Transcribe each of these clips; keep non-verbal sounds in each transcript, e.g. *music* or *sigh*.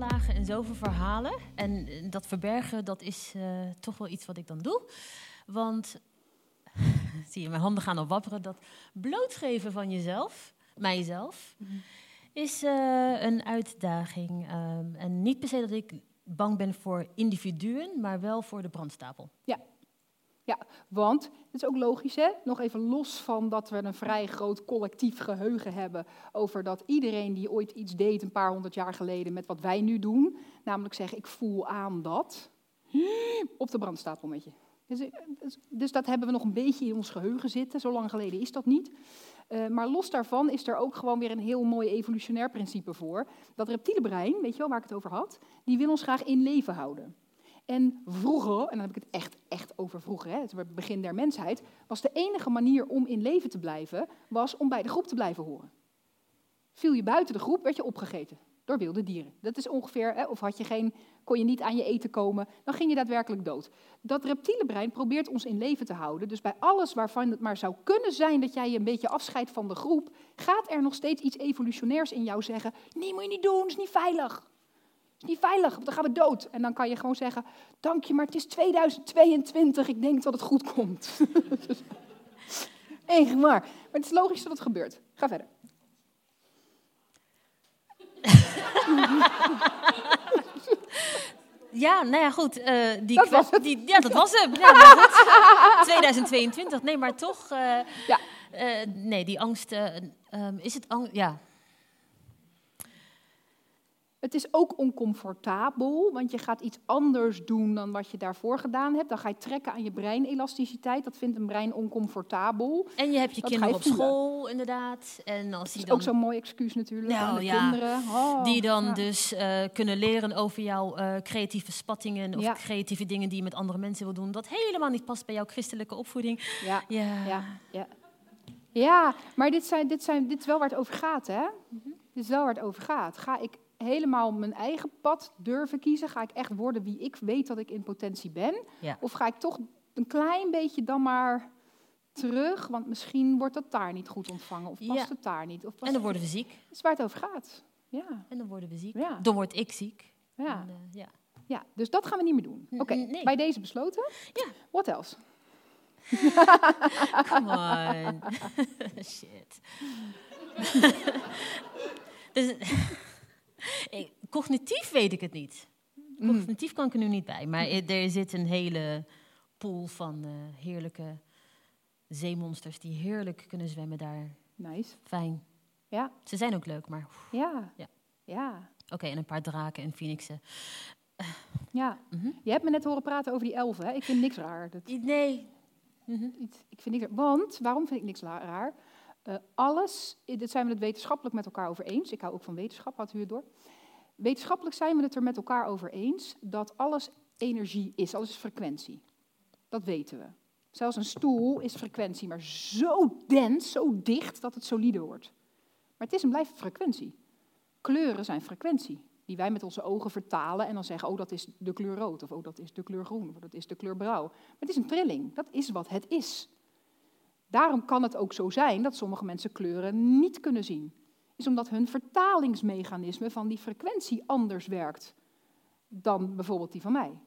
lagen en zoveel verhalen. En eh, dat verbergen, dat is eh, toch wel iets wat ik dan doe. Want, *laughs* zie je, mijn handen gaan al wapperen. Dat blootgeven van jezelf, mijzelf, is eh, een uitdaging. Ehm, en niet per se dat ik bang ben voor individuen, maar wel voor de brandstapel. Ja, want het is ook logisch, hè? Nog even los van dat we een vrij groot collectief geheugen hebben over dat iedereen die ooit iets deed een paar honderd jaar geleden met wat wij nu doen, namelijk zeggen ik voel aan dat, op de brandstapel met je. Dus, dus- dus dat hebben we nog een beetje in ons geheugen zitten, zo lang geleden is dat niet. Eh, maar los daarvan is er ook gewoon weer een heel mooi evolutionair principe voor. Dat reptiele brein, weet je wel waar ik het over had, die wil ons graag in leven houden. En vroeger, en dan heb ik het echt, echt over vroeger, hè, het begin der mensheid, was de enige manier om in leven te blijven, was om bij de groep te blijven horen. Viel je buiten de groep, werd je opgegeten door wilde dieren. Dat is ongeveer, hè, of had je geen, kon je niet aan je eten komen, dan ging je daadwerkelijk dood. Dat reptiele brein probeert ons in leven te houden. Dus bij alles waarvan het maar zou kunnen zijn dat jij je een beetje afscheidt van de groep, gaat er nog steeds iets evolutionairs in jou zeggen: nee, moet je niet doen, is niet veilig is niet veilig, want dan gaan we dood. En dan kan je gewoon zeggen, dank je, maar het is 2022, ik denk dat het goed komt. *laughs* Echt maar. Maar het is logisch dat het gebeurt. Ga verder. *laughs* Ja, nou ja, goed. eh, die Dat was het. Die, ja, dat was hem. Ja, maar goed. 2022, nee, maar toch. eh, Ja. eh, nee, die angst. eh, ehm, is het angst? Ja. Het is ook oncomfortabel, want je gaat iets anders doen dan wat je daarvoor gedaan hebt. Dan ga je trekken aan je breinelasticiteit. Dat vindt een brein oncomfortabel. En je hebt je Dat kinderen op school, inderdaad. En als Dat is dan, ook zo'n mooi excuus natuurlijk. Nou, aan de ja. kinderen. Oh, die dan ja. dus eh, kunnen leren over jouw eh, creatieve spattingen of Ja. creatieve dingen die je met andere mensen wil doen. Dat helemaal niet past bij jouw christelijke opvoeding. Ja, Ja. ja, ja. Maar dit, zijn, dit, zijn, dit is wel waar het over gaat, hè? Dit is wel waar het over gaat. Ga ik helemaal mijn eigen pad durven kiezen? Ga ik echt worden wie ik weet dat ik in potentie ben? Ja. Of ga ik toch een klein beetje dan maar terug? Want misschien wordt dat daar niet goed ontvangen. Of past Ja. het daar niet. Of En dan worden we ziek. Dat is waar het over gaat. Ja, En dan worden we ziek. ja, Dan word ik ziek. ja, En, eh, ja. ja. Dus dat gaan we niet meer doen. Oké, N- nee. bij deze besloten. Ja. What else? *laughs* Come on. *laughs* Shit. *laughs* dus, cognitief weet ik het niet. Mm. Cognitief kan ik er nu niet bij. Maar er zit een hele pool van eh, heerlijke zeemonsters die heerlijk kunnen zwemmen daar. Nice. Fijn. Ja, Ze zijn ook leuk, maar ja, Ja. ja. oké. en een paar draken en phoenixen. Ja, Mhm. je hebt me net horen praten over die elfen. Hè? Ik vind niks raar. Dat, Nee. Mhm. ik vind niks raar. Want, waarom vind ik niks raar? Eh, alles, dit zijn we het wetenschappelijk met elkaar over eens. Ik hou ook van wetenschap, had u het door. Wetenschappelijk zijn we het er met elkaar over eens dat alles energie is, alles is frequentie. Dat weten we. Zelfs een stoel is frequentie, maar zo dens, zo dicht dat het solide wordt. Maar het is en blijft frequentie. Kleuren zijn frequentie, die wij met onze ogen vertalen en dan zeggen, oh dat is de kleur rood, of oh dat is de kleur groen, of dat is de kleur blauw. Maar het is een trilling, dat is wat het is. Daarom kan het ook zo zijn dat sommige mensen kleuren niet kunnen zien. Is omdat hun vertalingsmechanisme van die frequentie anders werkt dan bijvoorbeeld die van mij.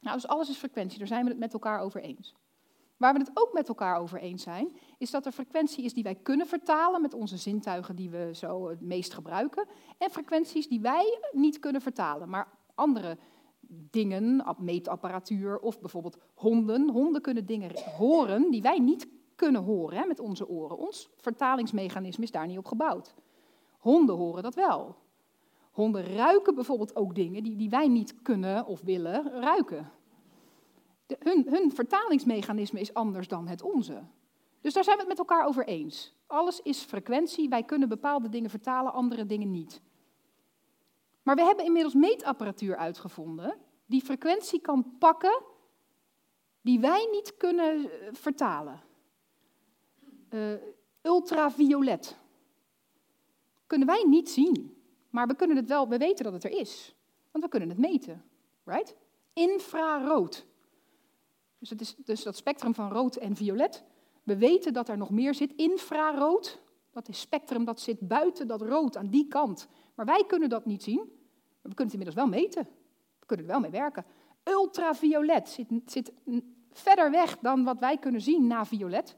Nou, dus alles is frequentie, daar zijn we het met elkaar over eens. Waar we het ook met elkaar over eens zijn, is dat er frequentie is die wij kunnen vertalen met onze zintuigen die we zo het meest gebruiken. En frequenties die wij niet kunnen vertalen, maar andere dingen, ap- meetapparatuur of bijvoorbeeld honden. Honden kunnen dingen horen die wij niet kunnen horen hè, met onze oren. Ons vertalingsmechanisme is daar niet op gebouwd. Honden horen dat wel. Honden ruiken bijvoorbeeld ook dingen die, die wij niet kunnen of willen ruiken. De- hun, hun vertalingsmechanisme is anders dan het onze. Dus daar zijn we het met elkaar over eens. Alles is frequentie, wij kunnen bepaalde dingen vertalen, andere dingen niet. Maar we hebben inmiddels meetapparatuur uitgevonden die frequentie kan pakken die wij niet kunnen eh, vertalen. Eh, ultraviolet. Kunnen wij niet zien, maar we kunnen het wel, we weten dat het er is. Want we kunnen het meten, right? Infrarood. Dus, het is, dus dat spectrum van rood en violet. We weten dat er nog meer zit. Infrarood, dat is spectrum dat zit buiten dat rood aan die kant. Maar wij kunnen dat niet zien. we kunnen het inmiddels wel meten. We kunnen er wel mee werken. Ultraviolet zit, zit verder weg dan wat wij kunnen zien na violet.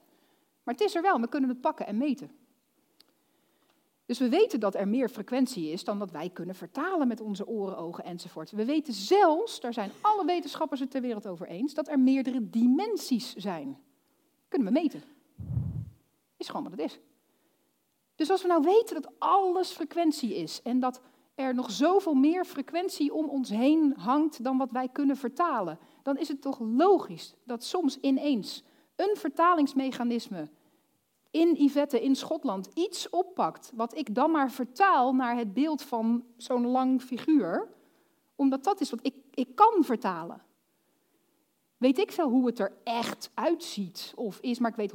Maar het is er wel, we kunnen het pakken en meten. Dus we weten dat er meer frequentie is dan dat wij kunnen vertalen met onze oren, ogen enzovoort. We weten zelfs, daar zijn alle wetenschappers het ter wereld over eens, dat er meerdere dimensies zijn. Kunnen we meten. Is gewoon wat het is. Dus als we nou weten dat alles frequentie is en dat er nog zoveel meer frequentie om ons heen hangt dan wat wij kunnen vertalen, dan is het toch logisch dat soms ineens een vertalingsmechanisme in Yvette in Schotland iets oppakt, wat ik dan maar vertaal naar het beeld van zo'n lang figuur, omdat dat is wat ik, ik kan vertalen. Weet ik veel hoe het er echt uitziet of is, maar ik weet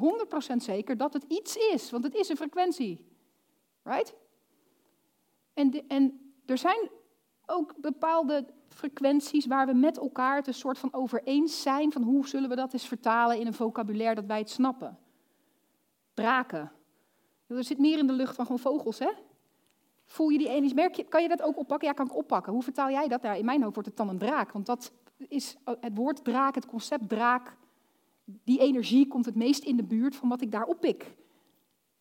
100% zeker dat het iets is, want het is een frequentie. Right? En, en er zijn ook bepaalde frequenties waar we met elkaar het een soort van over eens zijn van hoe zullen we dat eens vertalen in een vocabulaire dat wij het snappen. Draken. Er zit meer in de lucht van gewoon vogels, hè? Voel je die energie? Merk je, kan je dat ook oppakken? Ja, kan ik oppakken. Hoe vertaal jij dat? Nou, in mijn hoofd wordt het dan een draak, want dat is het woord draak, het concept draak. Die energie komt het meest in de buurt van wat ik daar oppik.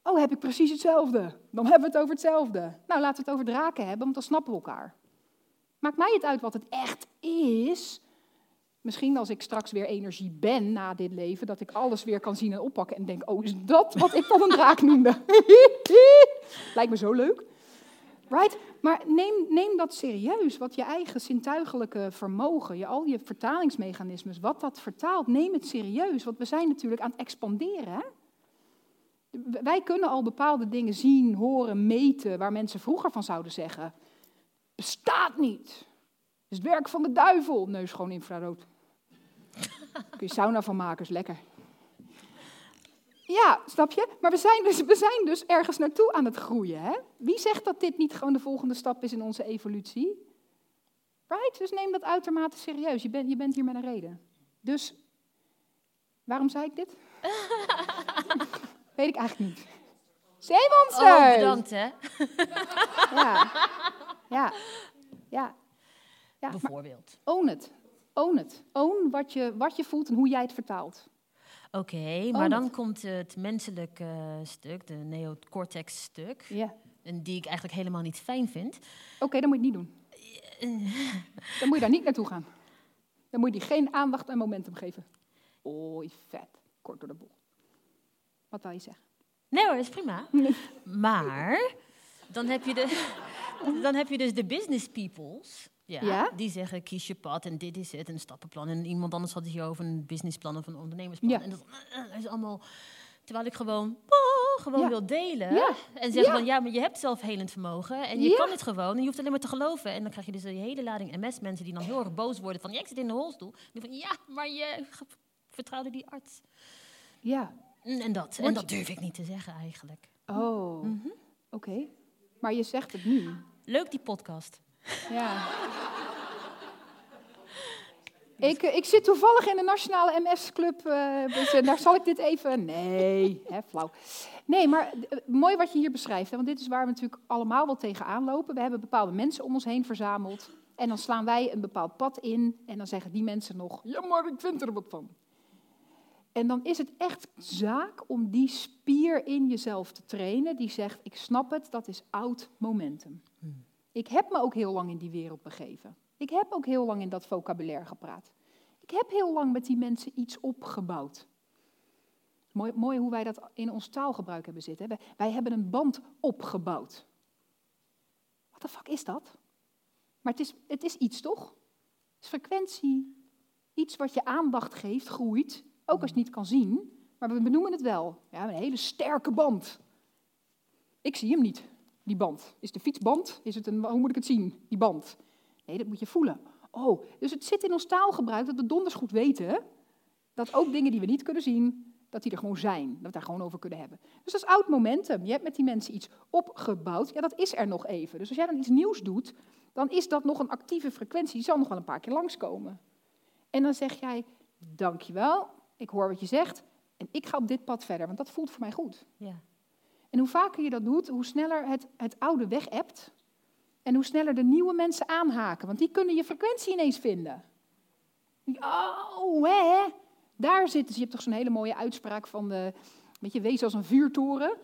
Oh, heb ik precies hetzelfde? Dan hebben we het over hetzelfde. Nou, laten we het over draken hebben, want dan snappen we elkaar. Maakt mij het uit wat het echt is. Misschien als ik straks weer energie ben na dit leven, dat ik alles weer kan zien en oppakken en denk, oh, is dat wat ik dan een draak noemde? *laughs* Lijkt me zo leuk. Right? Maar neem, neem dat serieus, wat je eigen zintuigelijke vermogen, je, al je vertalingsmechanismes, wat dat vertaalt, neem het serieus. Want we zijn natuurlijk aan het expanderen. Wij kunnen al bepaalde dingen zien, horen, meten, waar mensen vroeger van zouden zeggen, bestaat niet. Het is het werk van de duivel. Neus gewoon infrarood. *laughs* Kun je sauna van maken, is lekker. Ja, snap je? Maar we zijn, dus, we zijn dus ergens naartoe aan het groeien. Hè? Wie zegt dat dit niet gewoon de volgende stap is in onze evolutie? Right? Dus neem dat uitermate serieus. Je, bent je bent hier met een reden. Dus, waarom zei ik dit? *laughs* Weet ik eigenlijk niet. Zeemonster! Oh, bedankt hè. Ja, ja, ja. ja Bijvoorbeeld. Own het. Own het. Own wat je, wat je voelt en hoe jij het vertaalt. Oké, maar dan komt het menselijke stuk, de neocortex stuk. Ja. En die ik eigenlijk helemaal niet fijn vind. Oké, dan moet je het niet doen. *laughs* Dan moet je daar niet naartoe gaan. Dan moet je die geen aandacht en momentum geven. Oei, vet. Kort door de boel. Wat wil je zeggen? Nee hoor, dat is prima. *laughs* Maar dan heb je, de, dan heb je dus de business peoples. Ja, Ja? Die zeggen kies je pad en dit is het, een stappenplan. En iemand anders had het hier over een businessplan of een ondernemersplan. Ja. En dat eh, is allemaal... Terwijl ik gewoon, oh, gewoon Ja. wil delen. Ja. En zeggen van, ja, maar je hebt zelfhelend vermogen. En je kan het gewoon. En je hoeft alleen maar te geloven. En dan krijg je dus een hele lading MS-mensen die dan heel erg boos worden. Van, ja, ik zit in de rolstoel. En die van, ja, maar je vertrouwde die arts. Ja. Mm, En dat. En dat durf ik niet te zeggen eigenlijk. Oh, Mhm. oké. Maar je zegt het nu. Leuk die podcast. Ja. Ik, eh, ik zit toevallig in de nationale MS-club, eh, dus eh, daar zal ik dit even... Nee, hè, flauw. Nee, maar mooi wat je hier beschrijft, hè, want dit is waar we natuurlijk allemaal wel tegenaan lopen. We hebben bepaalde mensen om ons heen verzameld en dan slaan wij een bepaald pad in en dan zeggen die mensen nog, ja maar ik vind er wat van. En dan is het echt zaak om die spier in jezelf te trainen die zegt, ik snap het, dat is oud momentum. Ik heb me ook heel lang in die wereld begeven. Ik heb ook heel lang in dat vocabulaire gepraat. Ik heb heel lang met die mensen iets opgebouwd. Mooi, mooi hoe wij dat in ons taalgebruik hebben zitten. Wij, wij hebben een band opgebouwd. Wat de fuck is dat? Maar het is, het is iets toch? Het is frequentie. Iets wat je aandacht geeft, groeit. Ook als je het niet kan zien. Maar we benoemen het wel. Ja, een hele sterke band. Ik zie hem niet, die band. Is de fietsband? Is het een, hoe moet ik het zien, die band? Nee, dat moet je voelen. Oh, dus het zit in ons taalgebruik dat we donders goed weten dat ook dingen die we niet kunnen zien, dat die er gewoon zijn. Dat we daar gewoon over kunnen hebben. Dus dat is oud momentum. Je hebt met die mensen iets opgebouwd. Ja, dat is er nog even. Dus als jij dan iets nieuws doet, dan is dat nog een actieve frequentie. Die zal nog wel een paar keer langskomen. En dan zeg jij, dankjewel, ik hoor wat je zegt. En ik ga op dit pad verder, want dat voelt voor mij goed. Ja. En hoe vaker je dat doet, hoe sneller het, het oude weg hebt. En hoe sneller de nieuwe mensen aanhaken, want die kunnen je frequentie ineens vinden. Oh, hè? Daar zitten ze. Je hebt toch zo'n hele mooie uitspraak van de, weet je, wees als een vuurtoren.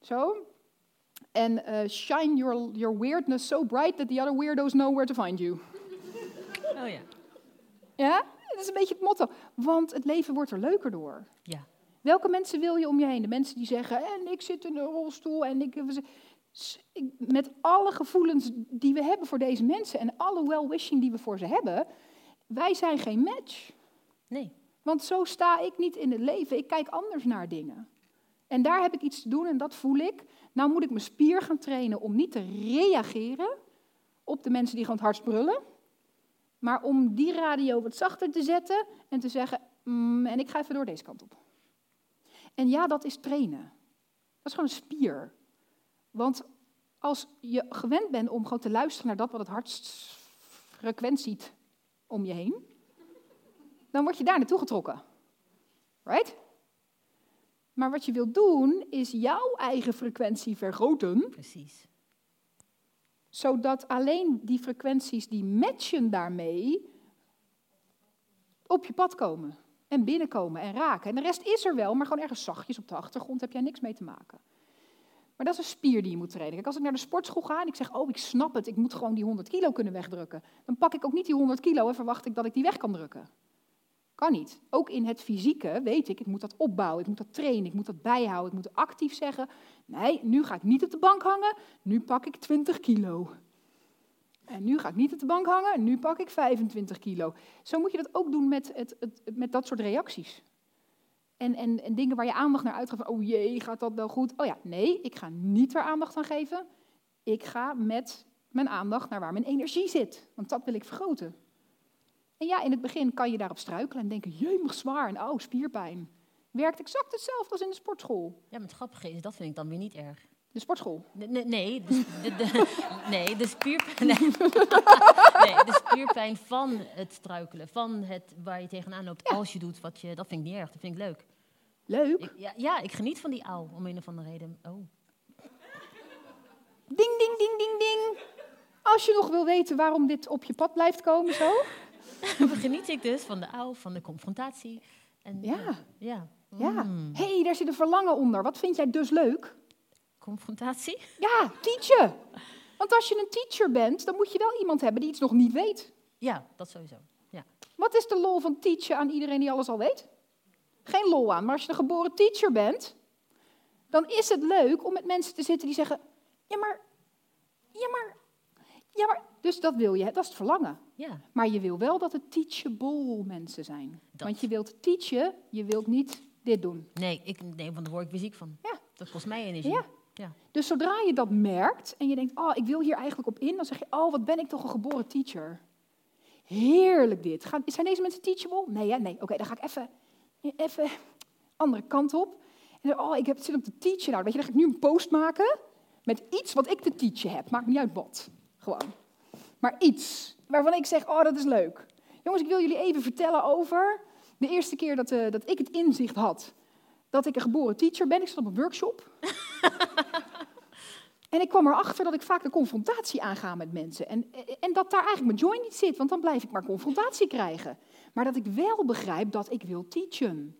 Zo. En uh, shine your, your weirdness so bright that the other weirdos know where to find you. Oh ja. Ja, dat is een beetje het motto. Want het leven wordt er leuker door. Ja. Welke mensen wil je om je heen? De mensen die zeggen, en ik zit in een rolstoel en ik... Met alle gevoelens die we hebben voor deze mensen en alle well-wishing die we voor ze hebben, wij zijn geen match. Nee. Want zo sta ik niet in het leven. Ik kijk anders naar dingen. En daar heb ik iets te doen en dat voel ik. Nou moet ik mijn spier gaan trainen om niet te reageren op de mensen die gewoon het hardst brullen. Maar om die radio wat zachter te zetten en te zeggen, mm, en ik ga even door deze kant op. En ja, dat is trainen. Dat is gewoon een spier. Want als je gewend bent om gewoon te luisteren naar dat wat het hardst frequent ziet om je heen, dan word je daar naartoe getrokken. Right? Maar wat je wilt doen, is jouw eigen frequentie vergroten. Precies. Zodat alleen die frequenties die matchen daarmee op je pad komen. En binnenkomen en raken. En de rest is er wel, maar gewoon ergens zachtjes op de achtergrond heb jij niks mee te maken. Maar dat is een spier die je moet trainen. Kijk, als ik naar de sportschool ga en ik zeg, oh, ik snap het, ik moet gewoon die 100 kilo kunnen wegdrukken. Dan pak ik ook niet die 100 kilo en verwacht ik dat ik die weg kan drukken. Kan niet. Ook in het fysieke weet ik, ik moet dat opbouwen, ik moet dat trainen, ik moet dat bijhouden, ik moet actief zeggen, nee, nu ga ik niet op de bank hangen, nu pak ik 20 kilo. En nu ga ik niet op de bank hangen, nu pak ik 25 kilo. Zo moet je dat ook doen met, het, met dat soort reacties. En, en, en dingen waar je aandacht naar uitgaat oh jee, gaat dat wel goed? Oh ja, nee, ik ga niet er aandacht aan geven. Ik ga met mijn aandacht naar waar mijn energie zit, want dat wil ik vergroten. En ja, in het begin kan je daarop struikelen en denken, jemig zwaar en oh, spierpijn. Werkt exact hetzelfde als in de sportschool. Ja, maar het grappige is, dat vind ik dan weer niet erg. De sportschool? Nee, nee, de, de, de, *laughs* nee, de, spierpijn, nee. *laughs* nee, de spierpijn van het struikelen, van het waar je tegenaan loopt als je doet wat je... Dat vind ik niet erg, dat vind ik leuk. Leuk? Ik, ja, ja, ik geniet van die ouw, om een of andere reden. Oh. Ding, ding, ding, ding, ding. Als je nog wil weten waarom dit op je pad blijft komen zo... *laughs* geniet ik dus van de ouw, van de confrontatie. En, ja. Ja. ja. Mm. hey, daar zit een verlangen onder. Wat vind jij dus leuk? Confrontatie? Ja, teachen. Want als je een teacher bent, dan moet je wel iemand hebben die iets nog niet weet. Ja, dat sowieso. Ja. Wat is de lol van teachen aan iedereen die alles al weet? Geen lol aan, maar als je een geboren teacher bent, dan is het leuk om met mensen te zitten die zeggen: Ja, maar, ja, maar, ja, maar. Dus dat wil je, dat is het verlangen. Ja. Maar je wil wel dat het teachable mensen zijn. Want je wilt teachen, je wilt niet dit doen. Nee, ik, nee want daar word ik weer ziek van. Ja. Dat kost mij energie. Ja. Ja. Dus zodra je dat merkt en je denkt, oh, ik wil hier eigenlijk op in, dan zeg je, oh, wat ben ik toch een geboren teacher. Heerlijk dit. Gaan, zijn deze mensen teachable? Nee, hè? nee. Oké, dan ga ik even, even andere kant op. En dan, oh, ik heb zin om te teachen. Nou, weet je, dan ga ik nu een post maken met iets wat ik te teachen heb. Maakt niet uit wat. Gewoon. Maar iets waarvan ik zeg, oh, dat is leuk. Jongens, ik wil jullie even vertellen over de eerste keer dat, uh, dat ik het inzicht had dat ik een geboren teacher ben. Ik zat op een workshop. *laughs* en ik kwam erachter dat ik vaak de confrontatie aanga met mensen. En, en dat daar eigenlijk mijn joy niet zit, want dan blijf ik maar confrontatie krijgen. Maar dat ik wel begrijp dat ik wil teachen.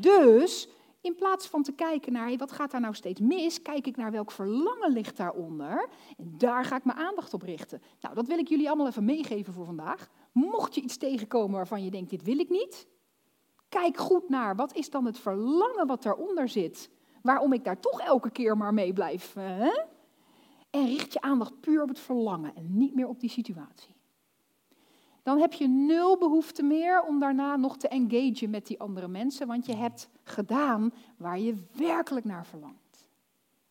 Dus in plaats van te kijken naar wat gaat daar nou steeds mis, kijk ik naar welk verlangen ligt daaronder. En daar ga ik mijn aandacht op richten. Nou, dat wil ik jullie allemaal even meegeven voor vandaag. Mocht je iets tegenkomen waarvan je denkt, dit wil ik niet, kijk goed naar wat is dan het verlangen wat daaronder zit. Waarom ik daar toch elke keer maar mee blijf. Hè? En richt je aandacht puur op het verlangen en niet meer op die situatie. Dan heb je nul behoefte meer om daarna nog te engagen met die andere mensen, want je hebt gedaan waar je werkelijk naar verlangt.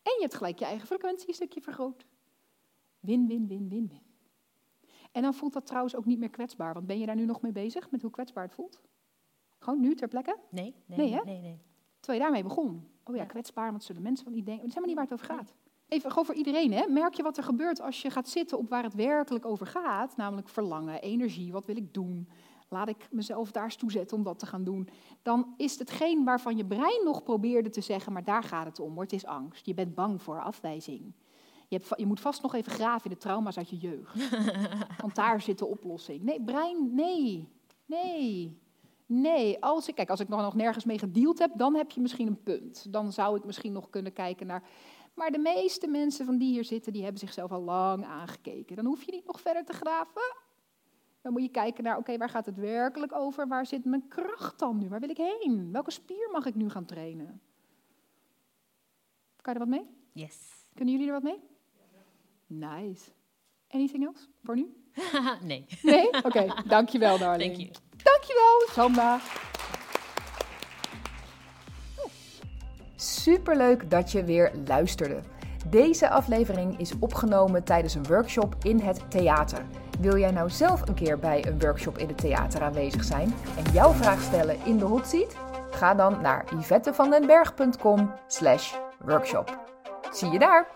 En je hebt gelijk je eigen frequentie een stukje vergroot. Win, win, win, win, win. En dan voelt dat trouwens ook niet meer kwetsbaar, want ben je daar nu nog mee bezig met hoe kwetsbaar het voelt? Gewoon nu ter plekke? Nee, nee, Nee, hè? nee, nee. Terwijl je daarmee begon. Oh ja, kwetsbaar, wat zullen mensen van die denken? Dat is helemaal niet waar het over gaat. Even gewoon voor iedereen, hè? merk je wat er gebeurt als je gaat zitten op waar het werkelijk over gaat? Namelijk verlangen, energie, wat wil ik doen? Laat ik mezelf daar eens toe zetten om dat te gaan doen. Dan is hetgeen waarvan je brein nog probeerde te zeggen, maar daar gaat het om, hoor. het is angst. Je bent bang voor afwijzing. Je, hebt, je moet vast nog even graven in de trauma's uit je jeugd. *laughs* Want daar zit de oplossing. Nee, brein, nee. Nee. Nee, als ik, kijk, als ik nog, nog nergens mee gedeeld heb, dan heb je misschien een punt. Dan zou ik misschien nog kunnen kijken naar. Maar de meeste mensen van die hier zitten, die hebben zichzelf al lang aangekeken. Dan hoef je niet nog verder te graven. Dan moet je kijken naar, oké, waar gaat het werkelijk over? Waar zit mijn kracht dan nu? Waar wil ik heen? Welke spier mag ik nu gaan trainen? Kan je er wat mee? Yes. Kunnen jullie er wat mee? Nice. Anything else voor nu? *laughs* nee. Nee? Oké, dankjewel darling. Thank you. Dankjewel, Sandra. Superleuk dat je weer luisterde. Deze aflevering is opgenomen tijdens een workshop in het theater. Wil jij nou zelf een keer bij een workshop in het theater aanwezig zijn en jouw vraag stellen in de hot? Ga dan naar yvettevandenberg.com slash workshop. Zie je daar!